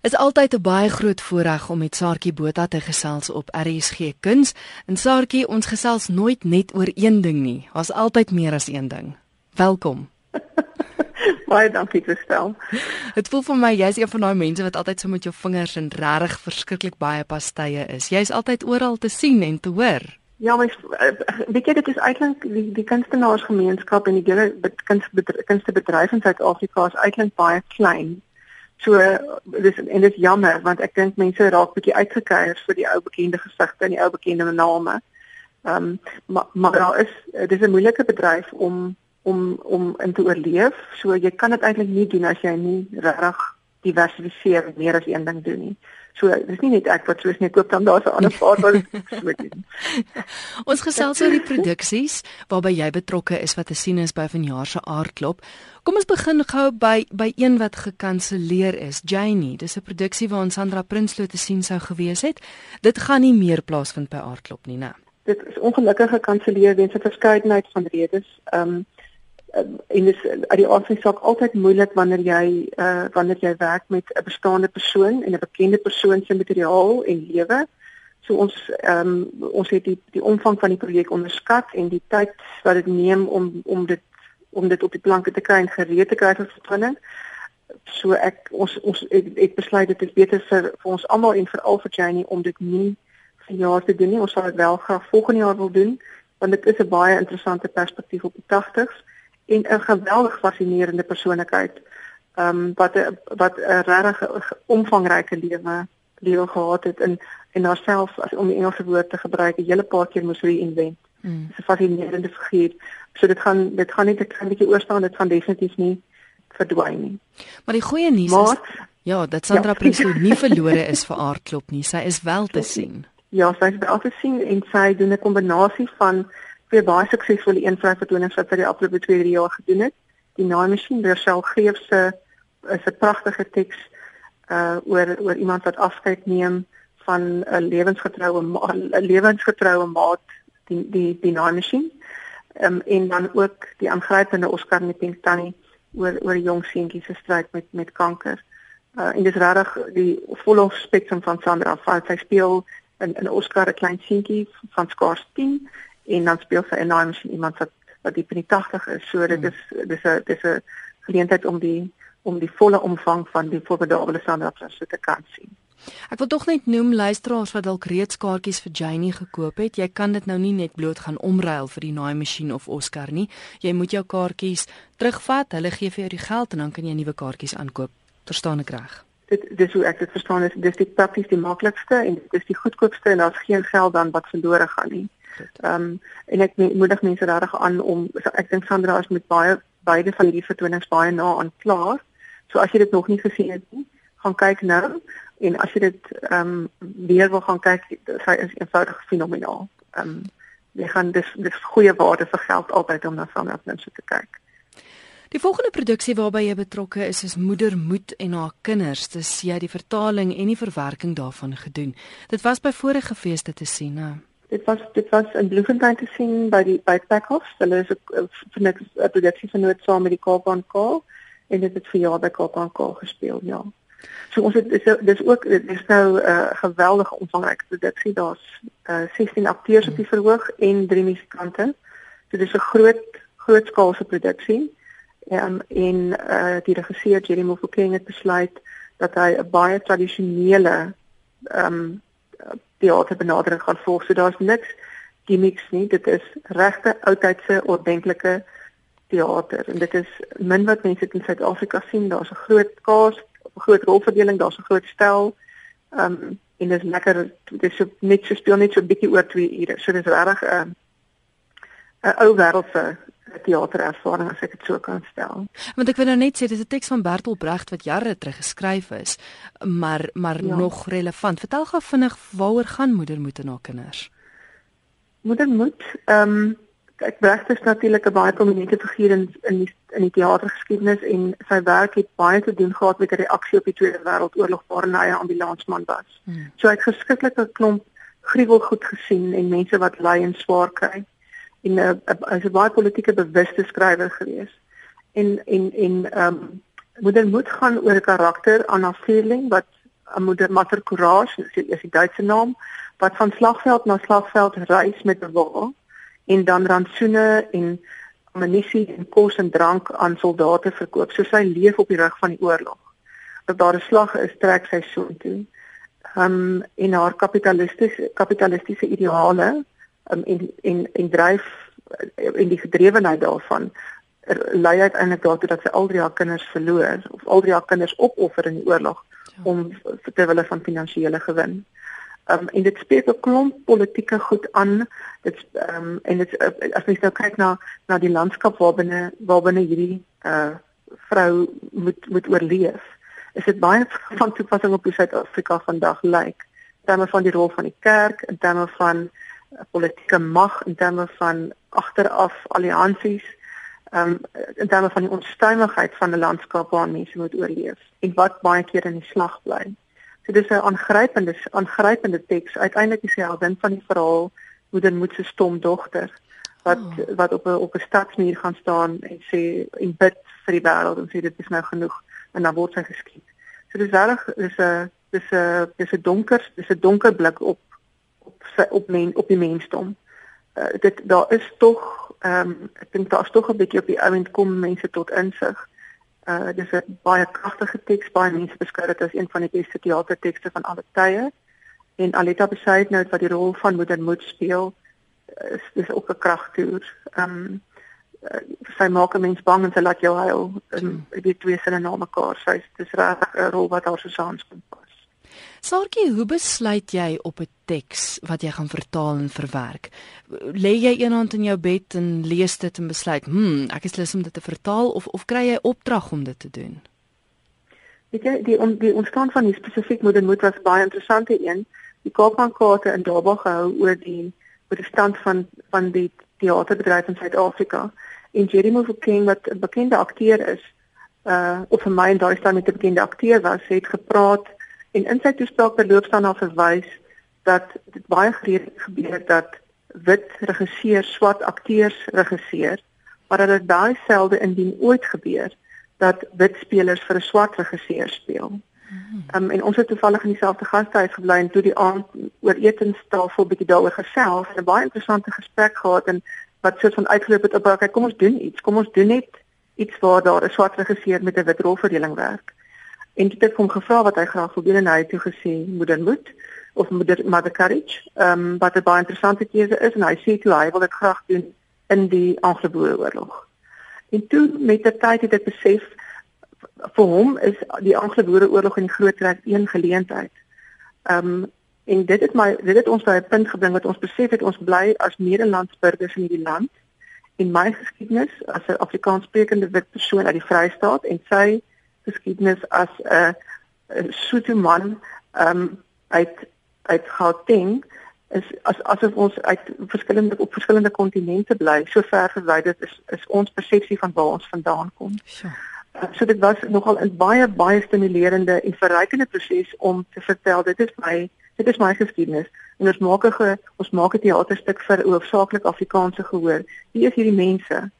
is altyd 'n baie groot voorreg om met Saartjie Botha te gesels op RSG Kuns. En Saartjie, ons gesels nooit net oor een ding nie. Daar's altyd meer as een ding. Welkom. baie dankie Christel. Dit voel vir my jy's een van daai mense wat altyd so met jou vingers in regtig verskriklik baie pastye is. Jy's altyd oral te sien en te hoor. Ja, maar eh, weet jy dit is eintlik die die kunstenaarsgemeenskap en die hele kunstebedryf in Suid-Afrika is eintlik baie klein. So dis en dit is jammer want ek dink mense raak bietjie uitgekeier vir die ou bekende gesigte en die ou bekende name. Ehm um, maar maar daar is dis 'n moeilike bedryf om om om in te oorleef. So jy kan dit eintlik nie doen as jy nie regtig diversifiseer meer as een ding doen nie. So dis nie net ek wat soos net koop dan daar's 'n ander paar wat so doen. Ons gesels oor die produksies waarby jy betrokke is wat te sien is by vanjaar se aardklop. Kom ons begin gou by by een wat gekanselleer is, Janie. Dis 'n produksie waar Sandra Prinsloo te sien sou gewees het. Dit gaan nie meer plaasvind by aardklop nie, né? Dit is ongelukkig gekanselleer weens 'n verskeidenheid van redes. Ehm um, en dis uit die aard van die saak altyd moeilik wanneer jy uh wanneer jy werk met 'n bestaande persoon en 'n bekende persoon se materiaal en lewe. So ons ehm um, ons het die die omvang van die projek onderskat en die tyd wat dit neem om om dit om dit op die planke te kry en gereed te kry vir vertoning. So ek ons ons het, het besluit dit is beter vir vir ons almal en veral vir Janie om dit nie vir jaar te doen nie. Ons sal dit wel graag volgende jaar wil doen want dit is 'n baie interessante perspektief op die 80's en 'n geweldig fascinerende persoonlikheid. Ehm um, wat 'n wat 'n regtig omvangryke lewe lewe gehad het in en haarself as om die Engelse woord te gebruik 'n hele paar keer moes reinvent. Mm. Dis 'n fascinerende figuur. So dit gaan dit gaan net 'n klein bietjie oorstaan, dit gaan definitief nie verdwyn nie. Maar die goeie nuus is ja, dat Sandra ja. Prinsloo nie verlore is vir aardklop nie. Sy is wel te sien. Ja, sy is wel te sien en sy doen 'n kombinasie van twee baie suksesvolle eenvrou vertonings wat sy die afgelope 2-3 jaar gedoen het. Die naammasjien deur Sel Greef se is 'n pragtige teks uh oor oor iemand wat afskeid neem van 'n lewensgetroue 'n lewensgetroue maat die die die naammasjien. Ehm um, en dan ook die aangrypende Oscar Neping Tannie oor oor jong seentjies se stryd met met kanker. Uh en dis regtig die volle spektrum van Sandra van sy speel in 'n Oscar 'n klein seentjie van skaars 10 en dan speel sy enorm iemand wat wat diep in die 80 is. So dit hmm. is dis 'n dis 'n geleentheid om die om die volle omvang van die formidable Sandra Prinsloo te kan sien. Ek wil tog net noem luisteraars wat dalk reeds kaartjies vir Janie gekoop het. Jy kan dit nou nie net bloot gaan omruil vir die naai masjien of Oscar nie. Jy moet jou kaartjies terugvat. Hulle gee vir jou die geld en dan kan jy nuwe kaartjies aankoop. Verstaan ek reg? Dit dis hoe ek dit verstaan is dis die prakties die maklikste en dit is die goedkoopste en daar's geen geld dan wat verlore gaan nie. Ehm um, en ek moedig mense regtig aan om ek dink Sandra is met baie beide van hierdie vertonings baie na aan klaar. So as jy dit nog nie gesien het nie, gaan kyk nou en as jy dit ehm um, weer wil gaan kyk, sy is eenvoudig fenomenaal. Ehm um, jy gaan dis dis goeie waarde vir geld altyd om na Sandra se te kyk. Die volgende produksie waarby jy betrokke is is Moeder Moed en haar kinders. Dis jy die vertaling en die verwerking daarvan gedoen. Dit was by vorige feeste te sien, hè? Dit was dit was in Bloemfontein te sien by die by Packhoff. Hulle is 'n vir net 'n produksie van nood saam met die Kaapan Kaal en dit het vir jaar by Kaapan Kaal gespeel, ja. So ons het dis dis ook dis nou 'n uh, geweldige omvangryke produksie. Daar's uh, 16 akteurs op die verhoog en drie musikante. So dis 'n groot grootskaalse produksie. Um, en uh, die regisseur Jerry Mofokeng het besluit dat hy 'n baie tradisionele ehm um, teater benadering gaan volg. So daar's niks gimmicks nie. Dit is regte oudtydse ordentlike teater en dit is min wat mense in Suid-Afrika sien. Daar's 'n groot kaas, 'n groot rolverdeling, daar's 'n groot stel. Ehm um, en dit is lekker dit is so net so speel net so 'n bietjie oor 2 ure. So dis regtig 'n um, 'n ou wêreldse teaterervaring as ek dit so kan stel. Want ek wil nou net sê dis 'n teks van Bertolt Brecht wat jare terug geskryf is, maar maar ja. nog relevant. Vertel gou vinnig waaroor gaan moeder moet en haar kinders. Moeder moet ehm um, ek Brecht is natuurlik 'n baie prominente figuur in in die in die teatergeskiedenis en sy werk het baie te doen gehad met die reaksie op die Tweede Wêreldoorlog waarin hy 'n ambulansman was. Hmm. So hy het geskrikkelike klomp gruwel goed gesien en mense wat ly en swaar kry en 'n uh, as 'n baie politieke bewuste skrywer gewees. En en en ehm um, moeder moet gaan oor 'n karakter Anna Vierling wat moeder Mater Courage, is die Duitse naam, wat van slagveld na slagveld reis met 'n wa en dan rantsoene en ammunisie en kos en drank aan soldate verkoop. So sy leef op die rug van die oorlog. Dat daar 'n slag is, trek sy so toe. Um en haar kapitalistiese kapitalistiese ideale um, en en en dryf en die gedrewenheid daarvan lei uiteindelik daartoe dat sy al drie haar kinders verloor of al drie haar kinders opoffer in die oorlog ja. om ter wille van finansiële gewin. Um, en dit spreek 'n klomp politieke goed aan. Dit ehm um, en dit as mens nou kyk na na die landskap waarbinne waarbinne hierdie uh vrou moet moet oorleef. Is dit baie van toepassing op hoe Suid-Afrika vandag lyk. In terme van die rol van die kerk, in terme van politieke mag, in terme van agteraf alliansies, um, in terme van die onstuimigheid van 'n landskap waar mense moet oorleef en wat baie keer in die slag bly. So dis 'n aangrypende aangrypende teks. Uiteindelik is hy heldin van die verhaal moeder moet se stom dogter wat oh. wat op 'n op 'n stadsmuur gaan staan en sê en bid vir die wêreld en sê dit is nou genoeg en dan word sy geskiet. So dis reg is 'n dis 'n dis 'n donker dis 'n donker blik op sy op men op die mensdom. Uh, dit daar is tog ehm um, ek dink daar's tog 'n bietjie op die ouend kom mense tot insig. Uh dis 'n baie kragtige teks, baie mense beskou dit as een van die beste teatertekste van alle tye. En Aletta besit nou wat die rol van moeder moet speel is dis ook 'n kragtoer. Um sy maak 'n mens bang en sy laat jou huil. En die twee sinne na mekaar, sy dis reg 'n rol wat haar so saans Sarkie, hoe besluit jy op 'n teks wat jy gaan vertaal en verwerk? Lê jy eendag in jou bed en lees dit en besluit, "Hm, ek is lus om dit te vertaal" of of kry jy opdrag om dit te doen? Weet jy, die on, die ontstaan van die spesifiek moedermoed was baie interessante een. Die Kaapkaarte in Durban gehou oor die oor die stand van van die teaterbedryf in Suid-Afrika. En Jerry Mofokeng wat 'n bekende akteur is, uh of vir my en daai staan met 'n bekende akteur was, het gepraat En in sy toespraak verloop staan na verwys dat dit baie gereeld gebeur dat wit regisseurs swart akteurs regisseer, maar dat dit baie selde indien ooit gebeur dat wit spelers vir 'n swart regisseur speel. Hmm. Um, en ons het toevallig in dieselfde gastehuis gebly en toe die aand oor etenstafel bietjie daaroor gesels en 'n baie interessante gesprek gehad en wat soort van uitgeloop het op kyk kom ons doen iets kom ons doen net iets waar daar 'n swart regisseur met 'n wit rolverdeling werk. En dit het hom gevra wat hy graag wil doen en hy het toe gesê moeder moet of moeder mother courage. Ehm um, wat 'n baie interessante keuse is en hy sê toe hy wil dit graag doen in die Anglo-Boereoorlog. En toe met die tyd het ek besef vir hom is die Anglo-Boereoorlog in die groot trek een geleentheid. Ehm um, en dit het my dit het ons by 'n punt gebring wat ons besef het ons bly as Nederlandsburgers in hierdie land en my geskiedenis as 'n Afrikaanssprekende wit persoon uit die Vrystaat en sy geskiedenis as 'n soete man um uit uit Gauteng is as asof ons uit verskillende op verskillende kontinente bly. So ver verwyderd is is ons persepsie van waar ons vandaan kom. Uh, so dit was nogal 'n baie baie stimulerende en verrykende proses om te vertel dit is my dit is my geskiedenis en ons maak 'n ons maak 'n teaterstuk vir hoofsaaklik Afrikaanse gehoor. Wie is hierdie mense?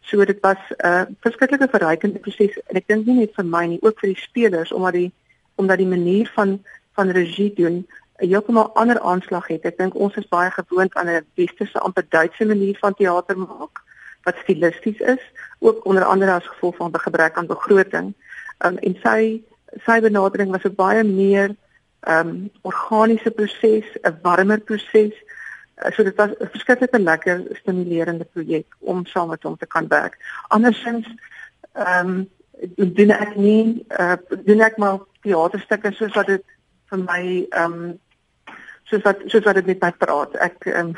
So dit was 'n uh, verskriklike verrykende proses en ek dink nie net vir my nie, ook vir die spelers omdat die omdat die manier van van regie doen 'n heeltemal ander aanslag het. Ek dink ons is baie gewoond aan 'n westerse amper Duitse manier van teater maak wat stilisties is, ook onder andere as gevolg van 'n gebrek aan begroting. Um, en sy sy benadering was 'n baie meer ehm um, organiese proses, 'n warmer proses so dit was verskeie lekker stimulerende projek om saam met hom te kan werk. Andersins ehm um, doen ek nie uh, doen ek maar teaterstukke soos wat dit vir my ehm um, soos wat soos wat dit met my praat. Ek ehm um,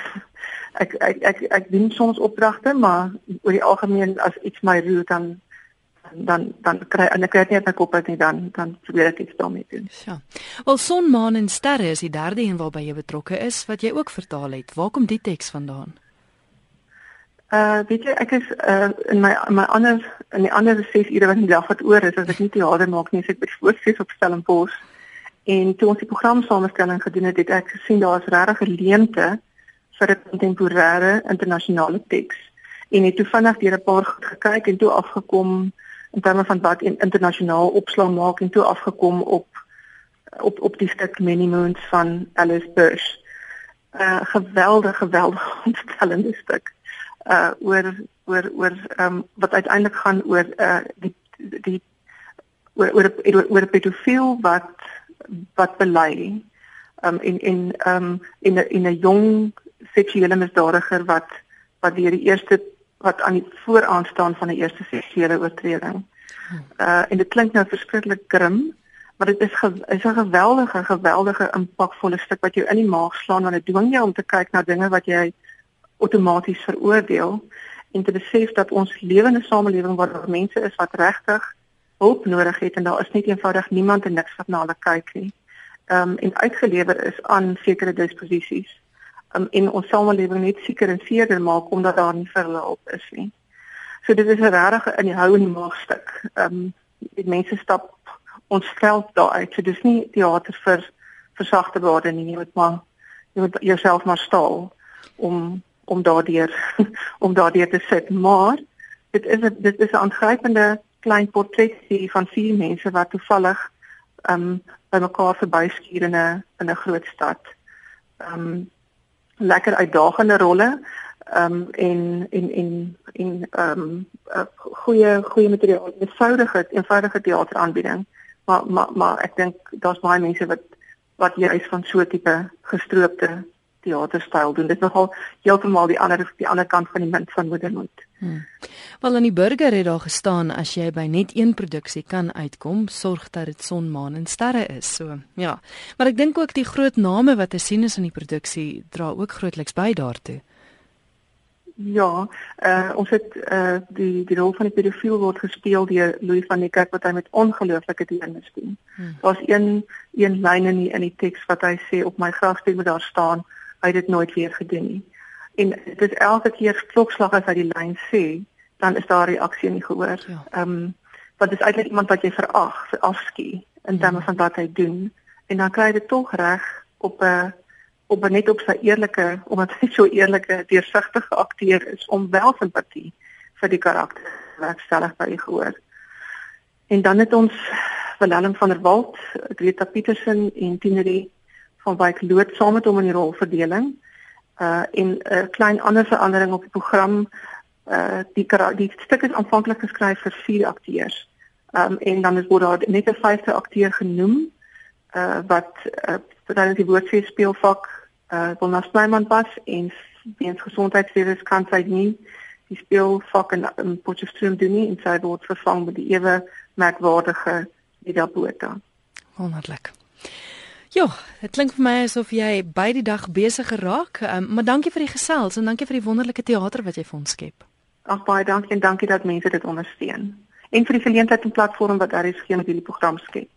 ek, ek ek ek doen soms opdragte, maar oor die algemeen as iets my roer dan dan dan kry en ek kry net my kop uit nie dan dan probeer ek iets daarmee doen. Ja. Wel son maan en sterre is die derde een waarby jy betrokke is wat jy ook vertaal het. Waar kom die teks vandaan? Uh weet jy ek is uh in my my ander in die ander 6 ure wat in die dag wat oor is as ek nie teater maak nie, as ek by voorstes op Stellenbosch en toe ons die program samestelling gedoen het, het ek gesien daar is regtig 'n leemte vir 'n kontemporêre internasionale teks en het toe vinnig deur 'n paar goed gekyk en toe afgekom in terme van wat internasionaal opslag maak en toe afgekom op op op die stuk Many Moons van Alice Bush. 'n uh, geweldige geweldige ontstellende stuk uh oor oor oor ehm um, wat uiteindelik gaan oor uh die die oor oor oor, oor pedofiel wat wat bely um en en um in 'n in 'n jong seksuele misdadiger wat wat deur die eerste wat aan die vooraan staan van 'n eerste seksuele oortreding. Uh en dit klink nou verskriklik grim, maar dit is is 'n geweldige geweldige impakvolle stuk wat jou in die maag slaan want dit dwing jou om te kyk na dinge wat jy outomaties veroordeel en te besef dat ons lewende samelewing waar daar mense is wat regtig hulp nodig het en daar is net eenvoudig niemand en niks wat na hulle kyk nie. Ehm um, en uitgelewer is aan sekere disposisies. Um, en ons samelewing net seker en seker maak omdat daar nie vir hulle hulp is nie. So dit is 'n regte in die hou die maag stuk. Ehm um, die mense stap ons veld daar uit. So dis nie teater vir versagte worde nie. Jy moet maar jy moet jouself maar staal om om daardeur om daardeur te sit. Maar dit is 'n dit is 'n aangrypende klein portretie van vier mense wat toevallig ehm um, by mekaar verbyskuur in 'n in 'n groot stad. Ehm um, lekker uitdagende rolle ehm um, en en en en ehm um, goeie goeie materiaal, eenvoudige eenvoudige teateraanbieding. Maar maar maar ek dink daar's baie mense wat wat juis van so tipe gestroopte teaterstyl doen. Dit nogal heeltemal die ander die ander kant van die munt van moedermoed. Hmm. Wel aan die burger het daar gestaan as jy by net een produksie kan uitkom, sorg dat dit son, maan en sterre is. So, ja. Maar ek dink ook die groot name wat te sien is in die produksie dra ook grootliks by daartoe. Ja, uh, ons het uh, die die rol van die pedofiel word gespeel deur Louis van die Kerk wat hy met ongelooflike deernis doen. Hmm. Daar's een een lyn in die, in die teks wat hy sê op my grafsteen moet daar staan hy dit nooit weer gedoen nie. En dit is elke keer klokslag as hy die lyn sê, dan is daar reaksie nie gehoor. Ja. Ehm ja. um, want dit is eintlik iemand wat jy verag, verafskie in terme ja. van wat hy doen en dan kry hy dit tog reg op 'n op net op sy eerlike omdat hy so eerlike deursigtige akteur is om wel simpatie vir die karakter werkstellig by gehoor. En dan het ons Willem van der Walt, Greta Petersen en Tinerie van Wyk Loot saam met hom in die rolverdeling. Uh en 'n uh, klein ander verandering op die program uh die die stuk is aanvanklik geskryf vir vier akteurs. Um en dan is word daar net 'n vyfde akteur genoem uh wat uh dan die woordfees speelvak uh wil na Snyman pas en weens gesondheidsredes kan sy nie die speelvak in, in Potchefstroom doen nie en sy word vervang met die ewe merkwaardige Ida Botha. Wonderlik. Ja, dit klink vir my asof jy by die dag besig geraak. Um, maar dankie vir die gesels en dankie vir die wonderlike teater wat jy vir ons skep. Ag baie dankie en dankie dat mense dit ondersteun. En vir die geleentheid en platform wat daar is met hierdie program skep.